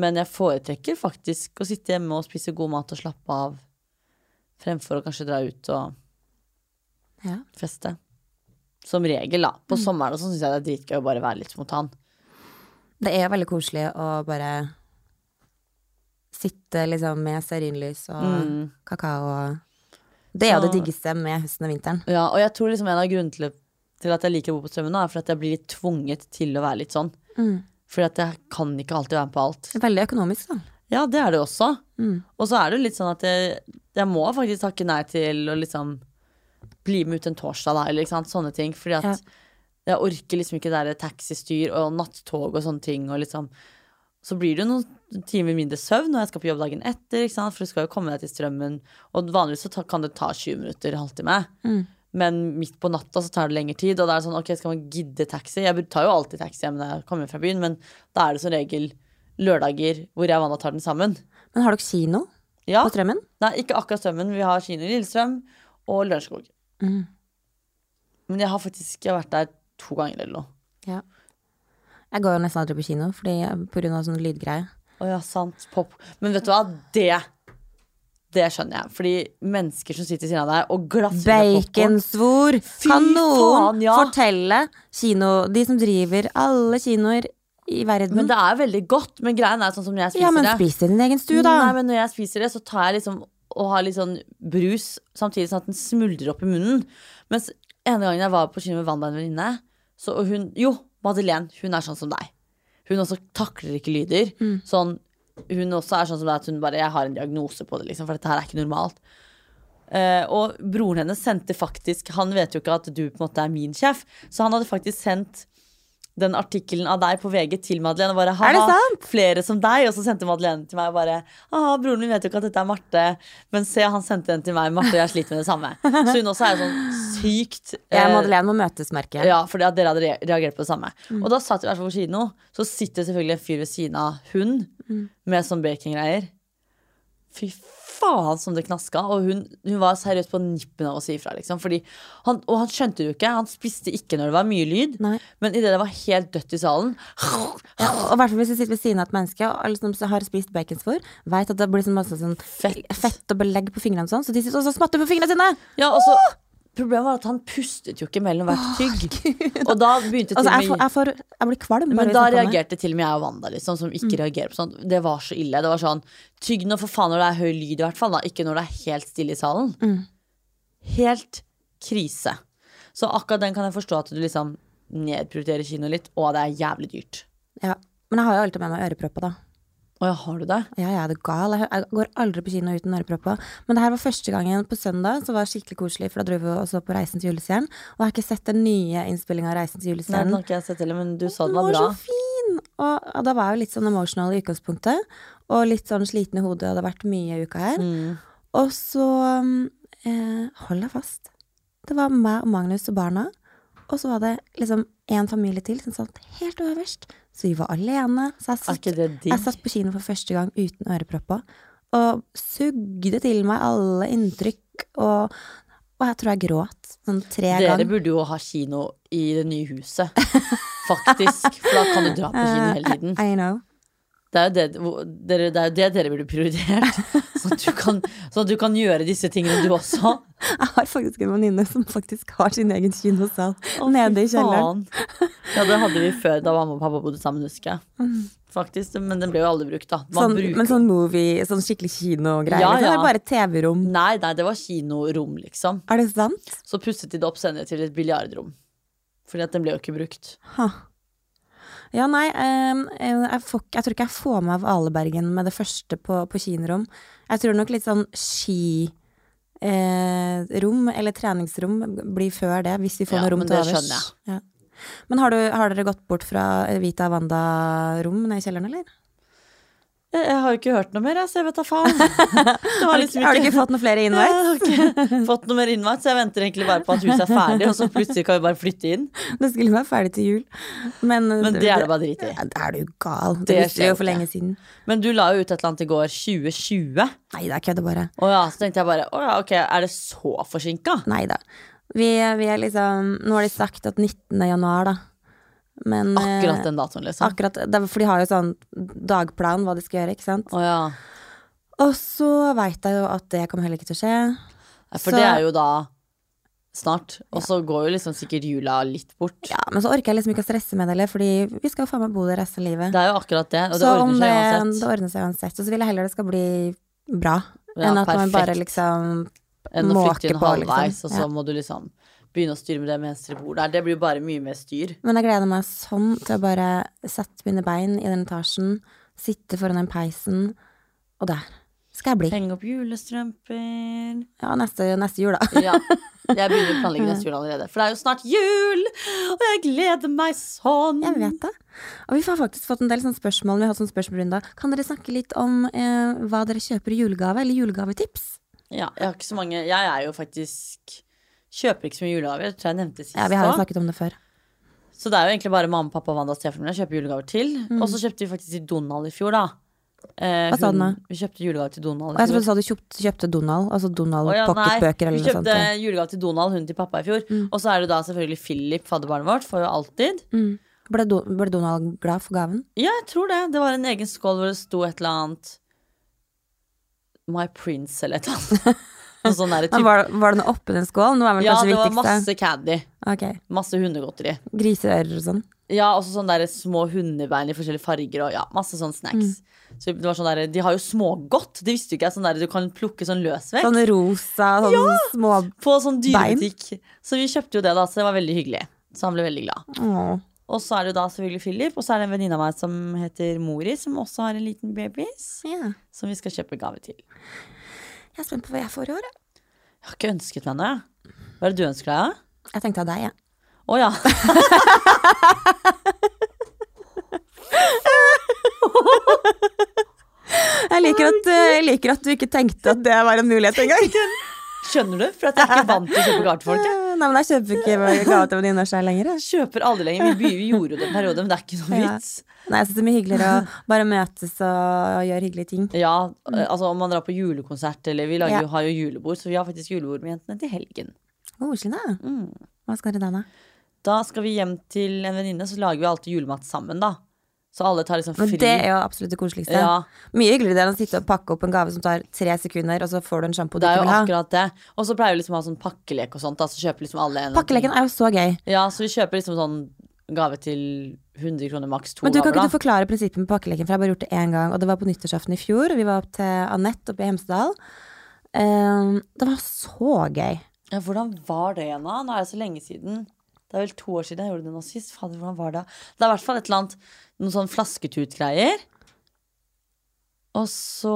Men jeg foretrekker faktisk å sitte hjemme og spise god mat og slappe av, fremfor å kanskje dra ut og Ja. feste. Som regel, da. Mm. På sommeren og sånn syns jeg det er dritgøy å bare være litt spontan. Det er veldig koselig å bare sitte liksom med stearinlys og Mm. kakao og Det er jo det diggeste med høsten og vinteren. Ja, og jeg tror liksom en av grunnene til, at jeg liker å bo på strømmen nå, er for at jeg blir litt tvunget til å være litt sånn. Mm. Fordi at jeg kan ikke alltid være med på alt. Veldig økonomisk, da. Ja, det er det også. Mm. Og så er det jo litt sånn at jeg, jeg må faktisk takke nei til å liksom bli med ut en torsdag, da, eller sånne ting. Fordi at Ja. jeg orker liksom ikke det der taxistyr og nattog og sånne ting, og liksom Så blir det jo noen timer mindre søvn når jeg skal på jobb dagen etter, for du skal jo komme deg til strømmen. Og vanligvis så kan det ta 20 minutter, halvtime. Mm. Men midt på natta så tar det lengre tid, og da er det sånn, ok, skal man gidde taxi? Jeg tar jo alltid taxi hjem når jeg kommer fra byen, men da er det som regel lørdager hvor jeg og Wanda tar den sammen. Men har dere kino Ja. på Strømmen? Nei, ikke akkurat Strømmen. Vi har kino i Lillestrøm og Lørenskog. Mm. Men jeg har faktisk jeg har vært der to ganger eller noe. Ja. Jeg går jo nesten aldri på kino fordi, på grunn av sånn lydgreie. Å ja, sant. Pop. Men vet du hva? Det det skjønner jeg. Fordi mennesker som sitter ved siden av deg og glasser Baconsvor! Kan noen ja. fortelle kino, de som driver alle kinoer i verden Men det er veldig godt. Men greien er sånn som når jeg spiser Ja, men det spis det i din egen stue, da. Nei, men når jeg spiser det, så tar jeg liksom og har litt sånn brus, samtidig sånn at den smuldrer opp i munnen. Mens ene gangen jeg var på kino med Wanda, en venninne, så og hun Jo, Madeleine, hun er sånn som deg. Hun også takler ikke lyder. Mm. Sånn, hun også er sånn som deg at hun bare Jeg har en diagnose på det, liksom, for dette her er ikke normalt. Uh, og broren hennes sendte faktisk Han vet jo ikke at du på en måte er min sjef, så han hadde faktisk sendt den artikkelen av deg på VG til Madeleine. Og bare, Er det sant? Flere som deg. Og så sendte Madeleine til meg og bare Haha, broren min vet jo ikke at dette er Marte. Men se, han sendte den til meg. Marte, jeg sliter med det samme. Så hun også er sånn sykt Jeg og eh, Madeleine må møtes, merker jeg. ja, for dere hadde reagert på det samme. Mm. Og da satt vi i hvert fall på kino. Så sitter selvfølgelig en fyr ved siden av hun Mm. med sånn bacongreier. Fy faen som det knaska. Og hun, hun var seriøst på nippen av å si ifra, liksom. Han, og han skjønte det jo ikke. Han spiste ikke når det var mye lyd. Nei. Men idet det var helt dødt i salen Ja, og i hvert fall hvis du sitter ved siden av et menneske og alle som har spist baconsvor, vet at det blir sånn masse sånn Fett. fett og belegg på fingrene og sånn, så de sitter og smatter på fingrene sine! Ja, og så Problemet var at han pustet jo ikke mellom hvert tygg. Og da begynte til Altså, jeg, får, jeg, får, jeg blir kvalm. Men da reagerte til og med jeg og Wanda, liksom, som ikke reagerer på sånt. Det var så ille. Det var sånn Tygg nå for faen når det er høy lyd, i hvert fall. da Ikke når det er helt stille i salen. Mm. Helt krise. Så akkurat den kan jeg forstå at du liksom nedprioriterer kino litt, og det er jævlig dyrt. Ja. Men jeg har jo alltid med meg ørepropper, da. Å ja, har du det? Ja, jeg er det gal. Jeg, går aldri på kino uten ørepropper. Men det her var første gangen på søndag, så var det skikkelig koselig, for da dro vi og så på Reisen til julestjernen. Og jeg har ikke sett den nye innspillinga av Reisen til Nei, den har ikke jeg sett heller, men du sa den Den var var så fin! Og, og da var jeg jo litt sånn emotional i utgangspunktet. Og litt sånn sliten i hodet, og det har vært mye i uka her. Mm. Og så eh, Hold deg fast. Det var meg og Magnus og barna. Og så var det liksom en familie til som satt helt øverst. Så vi var alene. Så jeg satt, jeg satt på kino for første gang uten ørepropper. Og sugde til meg alle inntrykk. Og, og jeg tror jeg gråt sånn tre Dere ganger. burde jo ha kino i det nye huset. Faktisk. For da kan du dra på kino hele tiden. I know. Det er, jo det, det er jo det dere burde prioritert. Sånn at, du kan, sånn at du kan gjøre disse tingene du også. Jeg har faktisk en venninne som faktisk har sin egen kinosal Å, nede i kjelleren. faen. Ja, det hadde vi før da mamma og pappa bodde sammen, husker jeg. Faktisk, Men den ble jo aldri brukt, da. Man Mm. Sånn, bruker- men sånn movie, sånn skikkelig kinogreier. Ja, liksom. Det ja. Eller bare TV-rom. Nei, nei, det var kinorom, liksom. Er det sant? Så pusset de det opp senere til et biljardrom. Fordi at den ble jo ikke brukt. Ha. Ja, nei, eh, jeg, får, jeg tror ikke jeg får med Valebergen med det første på, på kinorom. Jeg tror nok litt sånn skirom eh, eller treningsrom blir før det, hvis vi får Ja, noe rom til overs. Ja. Men har, du, har dere gått bort fra Vita Wanda-rom nede i kjelleren, eller? Jeg, jeg har jo ikke hørt noe mer, jeg, så jeg vet da faen. Det var liksom Har du ikke fått noen flere Jeg invites? har ikke fått noe mer innvakt, så jeg venter egentlig bare på at huset er ferdig, og så plutselig kan vi bare flytte inn. Det skulle være ferdig til jul. Men, Men det er det bare drit i. Ja, Da er du gal. Det, Det visste vi jo for lenge siden. Men du la jo ut et eller annet i går, 2020. Nei da, kødder bare. Å ja, så tenkte jeg bare å ja, ok, er det så forsinka? Nei da. Vi, vi er liksom Nå har de sagt at 19. januar, da. Men eh, Akkurat den datoen, liksom. akkurat For de har jo sånn dagplan hva de skal gjøre, ikke sant. Oh, ja. Og så veit jeg jo at det kommer heller ikke til å skje. For Så- det er jo da snart. Og så går jo liksom sikkert jula litt bort. Ja, men så orker jeg liksom ikke å stresse med det heller, fordi vi skal jo faen meg bo der resten av livet. Det er jo akkurat det, og det så ordner seg det uansett. ordner seg uansett. Og så vil jeg heller det skal bli bra, Ja, enn at man bare perfekt. liksom Enn å flytte inn på, halvveis, liksom. og så Ja. må du liksom begynne å styre med det mens dere bor der. Det blir jo bare mye mer styr. Men jeg gleder meg sånn til å bare sette mine bein i den etasjen, sitte foran den peisen, og der skal jeg bli. Henge opp julestrømper Ja, neste, neste jul, da. Ja. Jeg begynner å planlegge neste jul allerede. For det er jo snart jul, og jeg gleder meg sånn. Jeg vet det. Og vi har faktisk fått en del sånne spørsmål. Vi har hatt sånne spørsmålrunde. Kan dere snakke litt om eh, hva dere kjøper i julegave, eller julegavetips? Ja, jeg har ikke så mange Jeg er jo faktisk Kjøper ikke så mye julegaver. Det tror jeg nevnte sist Ja, vi har jo snakket om det før. Så det er jo egentlig bare mamma, pappa og Wanda og stefaren min jeg kjøper julegaver til. Og så kjøpte vi faktisk til Donald i fjor, da. Eh, Mm. Hva sa du nå? Vi kjøpte julegave til Donald jeg trodde du sa du kjøpte, kjøpte Donald, altså Donald oh, ja, pocketbøker eller noe sånt. Vi kjøpte julegave til Donald, hun til pappa, i fjor. Og så er det da selvfølgelig Philip, fadderbarnet vårt, får jo alltid. Mm. Ble, Do ble Donald glad for gaven? Ja, jeg tror det. Det var en egen skål hvor det sto et eller annet My Prince eller et eller annet. Sånn der, typ... var, var det noe oppi den skålen? Det Ja, det, det var masse caddy. Okay. Masse hundegodteri. Griseører og sånn. Ja, også sånne der små hundebein i forskjellige farger og ja, masse sånne snacks. Mm. Så det var sånn der, De har jo smågodt. Det visste jo ikke jeg. Sånn der, du kan plukke sånn løsvekt. Sånn rosa, sånn små På sånn dyrebutikk. Så vi kjøpte jo det, da. Så det var veldig hyggelig. Så han ble veldig glad. Åh. Og så er det da selvfølgelig Philip, og så er det en venninne av meg som heter Mori, som også har en liten babys. yeah. Som vi skal kjøpe gave til. Jeg er spent på hva jeg får i år. jeg. Jeg har ikke ønsket meg noe. Hva er det du ønsker deg? da? Jeg tenkte av deg, jeg. Å ja. Jeg liker, at, eh, jeg liker at du ikke tenkte at det var en mulighet engang. Skjønner du? For at jeg er ikke vant til å kjøpe på folk. jeg. Nei, men jeg kjøper ikke gave til venninner selv lenger. jeg. Kjøper aldri lenger. Vi, vi gjorde jo det en periode, men det er ikke noe Ja. vits. Nei, jeg synes det er mye hyggeligere å bare møtes og gjøre hyggelige ting. Ja, altså om man drar på julekonsert, eller vi lager, Ja. har jo julebord, så vi har faktisk julebord med jentene til helgen. Koselig, da. Mm. Hva skal dere da, da? Da skal vi hjem til en venninne, så lager vi alltid julemat sammen, da. Så alle tar liksom fri. Men det er jo absolutt det koseligste. Ja, Mye hyggeligere det enn å sitte og pakke opp en gave som tar tre sekunder, og så får du en sjampo du det er ikke jo vil ha. akkurat det. Og så pleier vi liksom å ha sånn pakkelek og sånt, da, så kjøper liksom alle en Pakkeleken er jo så gøy. Ja, så vi kjøper liksom sånn gave til 100 kroner maks, to Men du, kan ikke da. du forklare prinsippet med pakkeleken, for jeg har bare gjort det én gang, og det var på nyttårsaften i fjor. Vi var opp til Anette oppe i Hemsedal. Um, det var så gøy. Ja, hvordan var det igjen, da? Nå er det så lenge siden. Det er vel to år siden jeg gjorde det nå sist. Fader, hvordan var det? Det er i hvert fall et eller annet Noen sånn flasketut-greier. Og så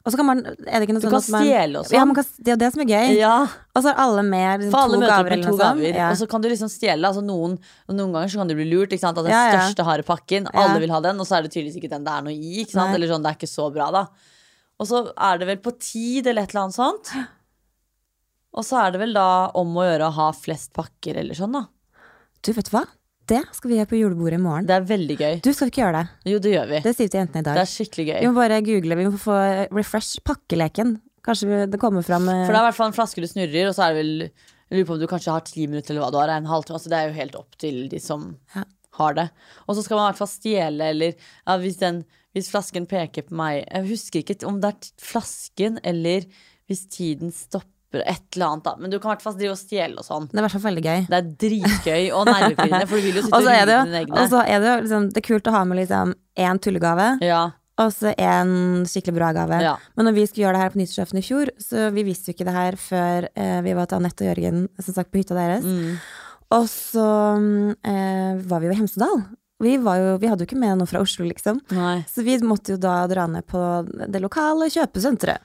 Og så kan man Er det ikke noe sånn at man stjele og sånn. Ja, man kan, det er jo det som er gøy. Ja, Og så er alle med liksom, alle to gaver eller to gaver. Ja. Og så kan du liksom stjele. Altså noen, noen ganger så kan du bli lurt. Ikke sant? At den Ja, største harde pakken, alle vil ha den, og så er det tydeligvis ikke den det er noe i. Ikke sant? Nei. Eller sånn, det er ikke så bra, da. Og så er det vel på tid eller et eller annet sånt. Og så er det vel da om å gjøre å ha flest pakker eller sånn, da. Du, vet du hva? Det skal vi gjøre på julebordet i morgen. Det er veldig gøy. Du skal ikke gjøre det. Jo, det gjør vi. Det sier vi til jentene i dag. Det er skikkelig gøy. Vi må bare google, vi må få refresh pakkeleken. Kanskje det kommer fram eh, For det er i hvert fall en flaske du snurrer, og så er det vel Jeg lurer på om du kanskje har ti minutter eller hva du har. En halvtime. Altså, det er jo helt opp til de som Ja. har det. Og så skal man i hvert fall stjele, eller ja, hvis, den, hvis flasken peker på meg Jeg husker ikke om det er flasken, eller hvis tiden stopper et eller annet, da. Men du kan i hvert fall drive og stjele og sånn. Det er i hvert fall veldig gøy. Det er dritgøy og nervepirrende, for du vil jo sitte Og rive det jo og så er det jo liksom Det er kult å ha med liksom én tullegave, Ja, og så en skikkelig bra gave. ja. Men når vi skulle gjøre det her på nyttårsaften i fjor, så vi visste jo ikke det her før eh, vi var til Anette og Jørgen som sagt på hytta deres. Mm. Og så eh, var vi jo i Hemsedal. Vi, var jo, vi hadde jo ikke med noe fra Oslo, liksom. Nei. Så vi måtte jo da dra ned på det lokale kjøpesenteret.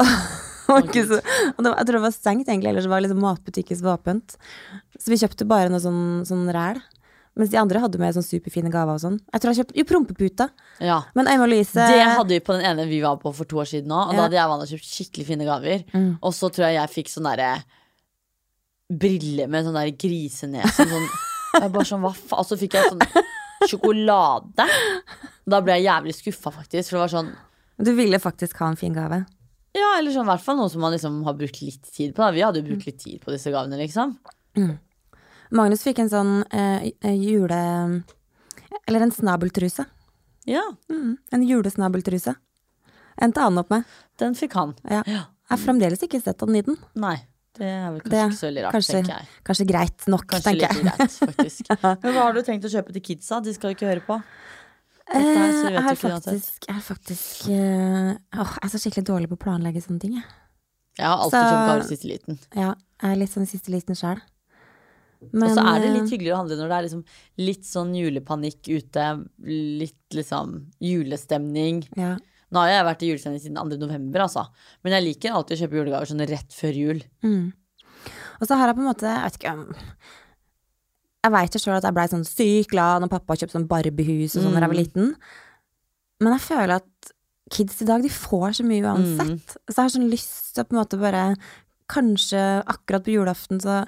Og, ikke så, det var, jeg tror det var stengt, egentlig, ellers var liksom matbutikken åpent. Så vi kjøpte bare noe sånn, sånn ræl. Mens de andre hadde med sånn superfine gaver og sånn. Jeg tror jeg kjøpte Jo, prompeputa. Ja. Men Øyma Louise Det hadde vi på den ene vi var på for to år siden òg. Og Ja. da hadde jeg og kjøpt skikkelig fine gaver. Mm. Og så tror jeg jeg fikk sånn derre briller med sånn der grisenese. Sånn, jeg bare sånn, hva faen? Og så fikk jeg sånn sjokolade. Da ble jeg jævlig skuffa, faktisk. For det var sånn Du ville faktisk ha en fin gave. Ja, eller sånn i hvert fall noe som man liksom har brukt litt tid på. Da. Vi hadde jo brukt litt tid på disse gavene, liksom. Magnus fikk en sånn eh, jule... Eller en snabeltruse. Ja, Mm, en julesnabeltruse. En til han opp med. den fikk han. Ja. Ja. Jeg har fremdeles ikke sett han i den. Nei. Det er vel kanskje Det- ikke så veldig rart, kanskje- tenker jeg. Kanskje greit nok, Kanskje tenker jeg. greit. Men hva har du tenkt å kjøpe til kidsa? De skal jo ikke høre på. Dette Eh, jeg du har faktisk, jeg er faktisk eh, åh, Jeg er så skikkelig dårlig på å planlegge sånne ting, jeg. Jeg har alltid Så- kjøpt gaver siste liten. Ja, jeg er litt sånn siste liten sjøl. Og så er det litt hyggeligere å handle når det er liksom litt sånn julepanikk ute. Litt liksom julestemning. ja. Nå har jeg vært i julestemning siden 2. november, altså. Men jeg liker alltid å kjøpe julegaver sånn rett før jul. Mm. Og så har jeg på en måte Jeg vet ikke om Jeg veit jo sjøl at jeg blei sånn sykt glad når pappa kjøpte sånn Barbiehus og sånn da jeg var Mm. liten. Men jeg føler at kids i dag, de får så mye uansett. Så jeg har sånn lyst til å på en måte bare Kanskje akkurat på julaften så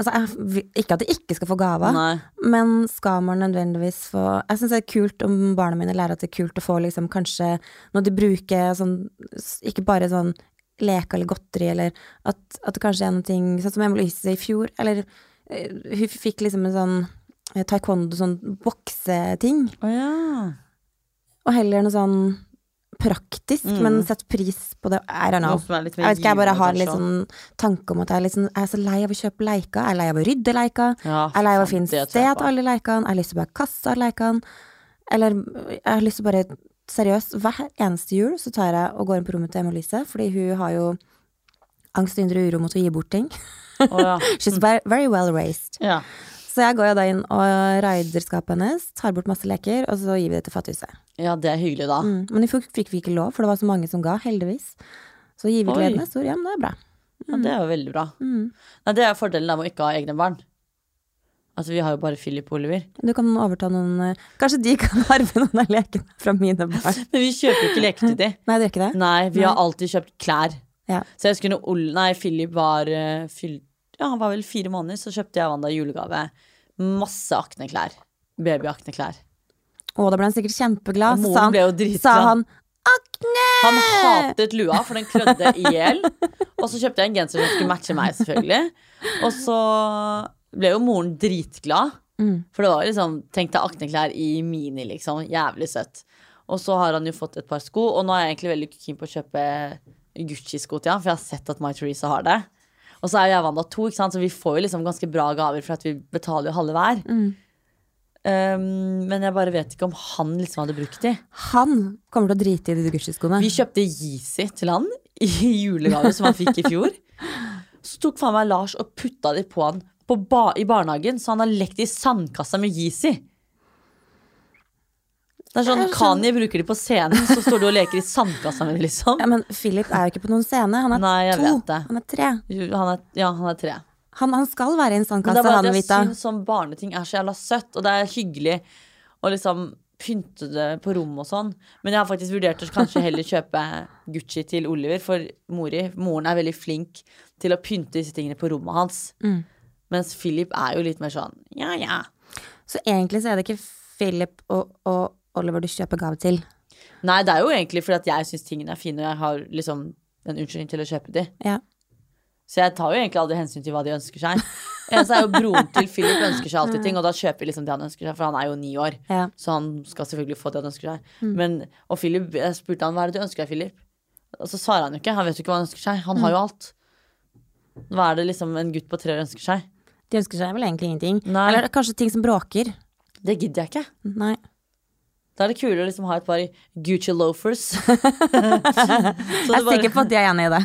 Altså, jeg, ikke at de ikke skal få gaver, men skal man nødvendigvis få Jeg syns det er kult om barna mine lærer at det er kult å få liksom kanskje Når de bruker sånn Ikke bare sånn leker eller godteri, eller at, at det kanskje er noe Sånn som Emily Hisse i fjor, eller hun fikk liksom en sånn eh, taekwondo, sånn bokseting, Oh, ja. og heller noe sånn praktisk, Mm. men sett pris på det. I don't know. Jeg vet ikke, jeg bare har en litt sånn tanke om at jeg er, sånn, jeg er så lei av å kjøpe leika. Jeg er lei av å rydde leika. Ja, Jeg er lei av å finne sted til alle leikene. Jeg har lyst til å bare kaste alle leikene. Eller jeg har lyst til å bare Seriøst, hver eneste jul så tar jeg og går inn på rommet til Emma-Lise, fordi hun har jo angst og indre uro mot å gi bort ting. Å ja. She's very, very well raised. ja. Så jeg går jo da inn og raider skapet hennes, tar bort masse leker, og så gir vi det til Fattighuset. Ja, det er hyggelig, da. Mm. Men de fikk, fikk vi ikke lov, for det var så mange som ga, heldigvis. Så gir vi gleden neste. Ja, men det er bra. Ja, det er jo veldig bra. Mm. Nei, det er fordelen av å ikke ha egne barn. Altså, vi har jo bare Philip og Oliver. Du kan overta noen eh, Kanskje de kan arve noen av lekene fra mine barn. Men vi kjøper jo ikke leker til de. Nei, det gjør ikke det? Nei, vi har alltid kjøpt klær. Ja. Så jeg husker når Ol nei, Philip var uh, fylt Ja, han var vel fire måneder, så kjøpte jeg Wanda i julegave masse akneklær. Babyakneklær. Å, da ble han sikkert kjempeglad. Og moren ble jo sa han Akne! Han hatet lua, for den klødde i hjel. Og så kjøpte jeg en genser som skulle matche meg, selvfølgelig. Og så ble jo moren dritglad. Mm. For det var liksom Tenk deg akneklær i mini, liksom. Jævlig søtt. Og så har han jo fått et par sko, og nå er jeg egentlig veldig keen på å kjøpe Gucci-sko til han, for jeg har sett at My Teresa har det. Og så er jo jeg Wanda to, ikke sant? så vi får jo liksom ganske bra gaver for at vi betaler jo halve hver. Mm. Um, men jeg bare vet ikke om han liksom hadde brukt de. Han kommer til å drite i de Gucci-skoene. Vi kjøpte Yeezy til han i julegave som han fikk i fjor. Så tok faen meg Lars og putta de på han på ba i barnehagen, så han har lekt i sandkassa med Yeezy. Det er sånn. Kanye bruker de på scenen, så står du og leker i sandkassa dem, liksom. Ja, men Philip er jo ikke på noen scene. Han er Nei, to. Han er tre. Han er, ja, han er tre. Han, han skal være i en Men det sandkasse, er bare han at jeg syns sånn barneting er så jævla søtt, og det er hyggelig å liksom pynte det på rommet og sånn. Men jeg har faktisk vurdert å kanskje heller kjøpe Gucci til Oliver, for mori, moren er veldig flink til å pynte disse tingene på rommet hans. Mm. Mens Philip er jo litt mer sånn ja ja. Så egentlig så er det ikke Philip og, og Oliver du kjøper gave til. Nei, det er jo egentlig fordi at jeg syns tingene er fine, og jeg har liksom en unnskyldning til å kjøpe de. Ja. Så jeg tar jo egentlig aldri hensyn til hva de ønsker seg. Eneste er jo broren til Philip ønsker seg alltid ting, og da kjøper vi liksom det han ønsker seg, for han er jo ni år. Ja. Så han skal selvfølgelig få det han ønsker seg. Mm. Men, og Philip, jeg spurte han hva er det du ønsker deg, Philip? Og så svarer han jo ikke. Han vet jo ikke hva han ønsker seg. Han har jo Mm. alt. Hva er det liksom en gutt på tre år ønsker seg? De ønsker seg vel egentlig ingenting. Nei. Eller kanskje ting som bråker. Det gidder jeg ikke. Nei. Da er det kulere å liksom ha et par Gucci loafers. Jeg er sikker på at de er enig i det.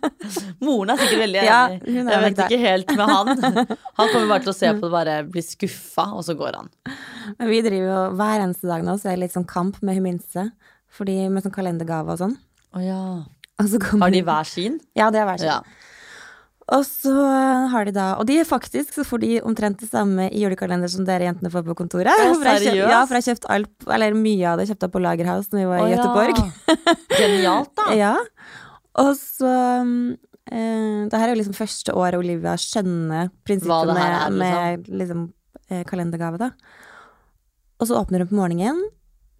Moren er sikkert veldig enig. Ja, er jeg vet ikke helt med han. Han kommer bare til å se på det, bare bli skuffa, og så går han. Men vi driver jo hver eneste dag nå, så er det litt sånn kamp med hun minste. Fordi med sånn kalendergave og sånn. Å ja. Og så Har de hver sin? Ja, det er hver sin. Ja. Og så har de da Og de er faktisk så får de omtrent det samme i julekalender som dere jentene får på kontoret. Ja, For jeg kjøpt, ja, for jeg kjøpt alt, eller mye av det kjøpte jeg på Lagerhaus da vi var i ja. Göteborg. Genialt, da. Ja. Og så eh, Det her er jo liksom første året Olivia skjønner prinsippene det med, er, liksom eh, kalendergave, da. Og så åpner hun på morgenen.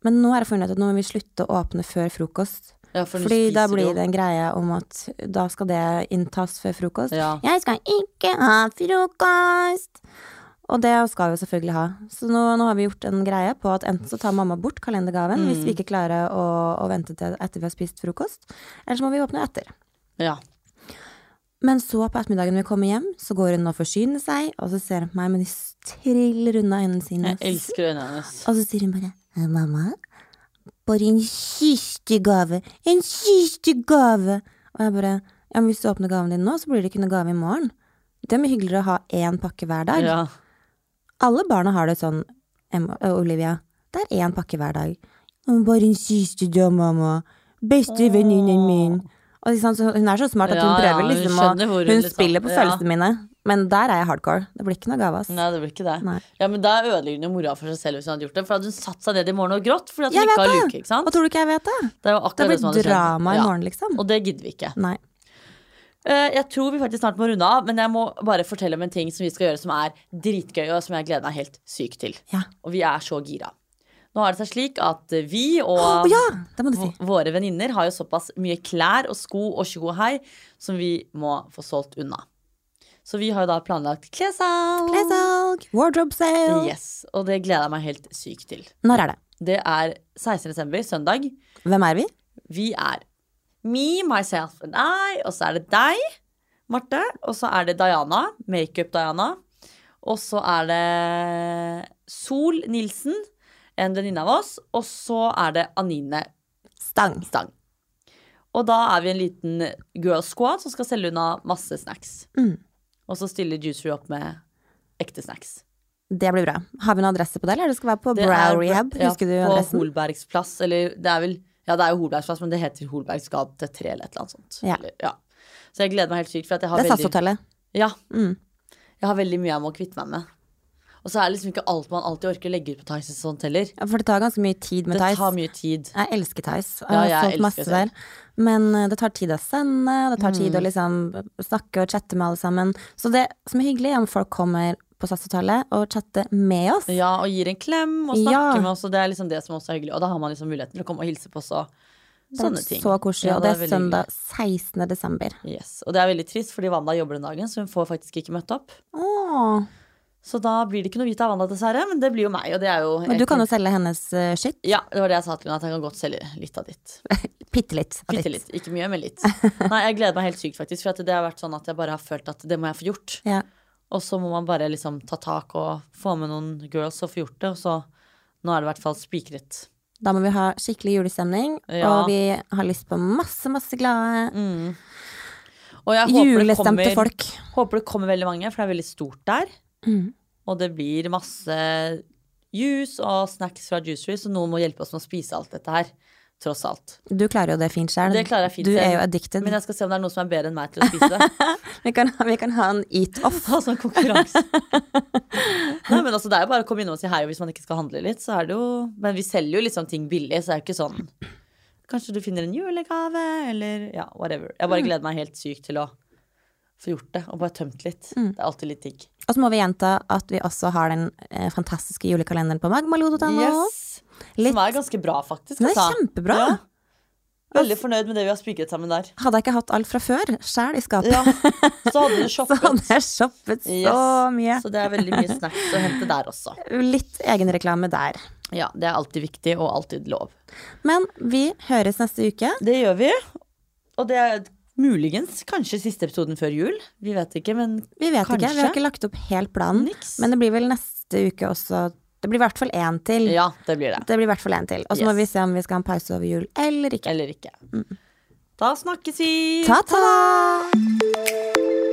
Men nå har jeg funnet ut at nå må vi slutte å åpne før frokost. Ja, for Fordi da blir det en greie om at da skal det inntas før frokost. Ja. Jeg skal ikke ha frokost! Og det skal vi selvfølgelig ha. Så nå, nå har vi gjort en greie på at enten så tar mamma bort kalendergaven hvis Mm. vi ikke klarer å, å vente til etter vi har spist frokost, eller så må vi åpne etter. ja. Men så på ettermiddagen vi kommer hjem, så går hun og forsyner seg, og så ser hun på meg med de triller unna øynene sine. Jeg elsker øynene hennes. Og så sier hun bare «Eh, Mamma, bare en siste gave. En siste gave. Og jeg bare Ja, men hvis du åpner gaven din nå, så blir det ikke noe gave i morgen. Det er mye hyggeligere å ha én pakke hver dag. Ja. Alle barna har det sånn, Olivia. Det er én pakke hver dag. «Å, Bare en siste da, mamma. Bestevenninnen min. Og liksom, så hun er så smart at hun Ja, prøver liksom å hun Hun liksom- spiller på følelsene mine. Men der er jeg hardcore. Det blir ikke noe gave. Nei, det blir ikke det. Nei. Ja, men Da ødelegger hun jo mora for seg selv hvis hun hadde gjort det. For hadde hun satt seg ned i morgen og grått fordi at hun ikke har luke. ikke sant? Hva tror du ikke jeg vet det? Det Det blir drama i morgen, liksom. Og det gidder vi ikke. Nei. Eh, Jeg tror vi faktisk snart må runde av, men jeg må bare fortelle om en ting som vi skal gjøre som er dritgøy, og som jeg gleder meg helt sykt til. Ja. Og vi er så gira. Nå har det seg slik at vi og oh, ja! Si. våre venninner har jo såpass mye klær og sko og tjo og hei som vi må få solgt unna. Så vi har jo da planlagt klessalg. Klessalg, wardrobe sale. Yes, og det gleder jeg meg helt sykt til. Når er det? Det er 16. desember, søndag. Hvem er vi? Vi er me, myself and I, og så er det deg, Marte, og så er det Diana, Makeup-Diana. Og så er det Sol Nilsen, en venninne av oss, og så er det Anine Stang. Stang. Og da er vi en liten girl squad som skal selge unna masse snacks. Mm. Og så stiller Juicery opp med ekte snacks. Det blir bra. Har vi noen adresse på det, eller det skal være på Det Brow er- Rehab? ja, Husker du adressen? På Holbergsplass, eller det er vel Ja, det er jo Holbergsplass, men det heter Holbergs gate 3 eller et eller annet sånt. Ja. Eller, ja. Så jeg gleder meg helt sykt, for at jeg har Det er SAS-hotellet. Ja. Mm. Jeg har veldig mye jeg må kvitte meg med. Og så er det liksom ikke alt man alltid orker å legge ut på Theis og sånt heller. Ja, For det tar ganske mye tid med Det Theis. tar mye tid. Jeg elsker Theis. Ja, Jeg jeg solgt masse der. Men eh, det tar tid å sende, det tar tid Mm. å liksom snakke og chatte med alle sammen. Så det som er hyggelig, er om folk kommer på SAS-hotellet og chatter med oss. Ja, og gir en klem og snakker Ja. med oss, og det er liksom det som også er hyggelig. Og da har man liksom muligheten til å komme og hilse på oss og er sånne ting. så koselig. Ja, og det er, veldig søndag 16. desember. Yes. Og det er veldig trist, fordi Wanda jobber den dagen, så hun får faktisk ikke møtt opp. Åh. Så da blir det ikke noe hvit av Wanda, dessverre, men det blir jo meg, og det er jo Men du kan jo selge hennes uh, skitt. Ja, det var det jeg sa til henne, at jeg kan godt selge litt av ditt. Bitte litt. litt. Ikke mye, men litt. Nei, jeg gleder meg helt sykt, faktisk, for det har vært sånn at jeg bare har følt at det må jeg få gjort. Ja. Og så må man bare liksom ta tak og få med noen girls og få gjort det, og så Nå er det i hvert fall spikret. Da må vi ha skikkelig julestemning, Ja. og vi har lyst på masse, masse glade, Mm. Julestemte kommer, folk. håper det kommer veldig mange, for det er veldig stort der. Mm. Og det blir masse juice og snacks fra Juicery, så noen må hjelpe oss med å spise alt dette her. Tross alt. Du klarer jo det fint sjøl. Det klarer jeg fint Du er jo addicted. Men jeg skal se om det er noen som er bedre enn meg til å spise det. Vi kan, vi kan ha en eat-off. altså en konkurranse. Nei, men altså, det er jo bare å komme innom og si hei hvis man ikke skal handle litt. Så er det jo Men vi selger jo liksom ting billig, så det er jo ikke sånn Kanskje du finner en julegave, eller ja, whatever. Jeg bare gleder meg helt sykt til å få gjort det, og bare tømt litt. Det er alltid litt digg. Og så må vi gjenta at vi også har den eh, fantastiske julekalenderen på magmalod.no. Yes. Som er ganske bra, faktisk. Den er altså. kjempebra. Ja. Veldig fornøyd med det vi har spikret sammen der. Hadde jeg ikke hatt alt fra før sjæl i skapet, Ja, Så hadde du så hadde jeg shoppet så Yes. mye. Så det er veldig mye snacks å hente der også. Litt egenreklame der. Ja, Det er alltid viktig, og alltid lov. Men vi høres neste uke. Det gjør vi. Og det muligens kanskje siste episoden før jul. Vi vet ikke, men Vi vet ikke, vi har ikke lagt opp helt planen. niks. Men det blir vel neste uke også Det blir i hvert fall én til. ja, det blir det. Det blir i hvert fall én til. Og så må vi se om vi skal ha en pause over jul eller ikke. Eller ikke. Da snakkes vi. Ta-ta!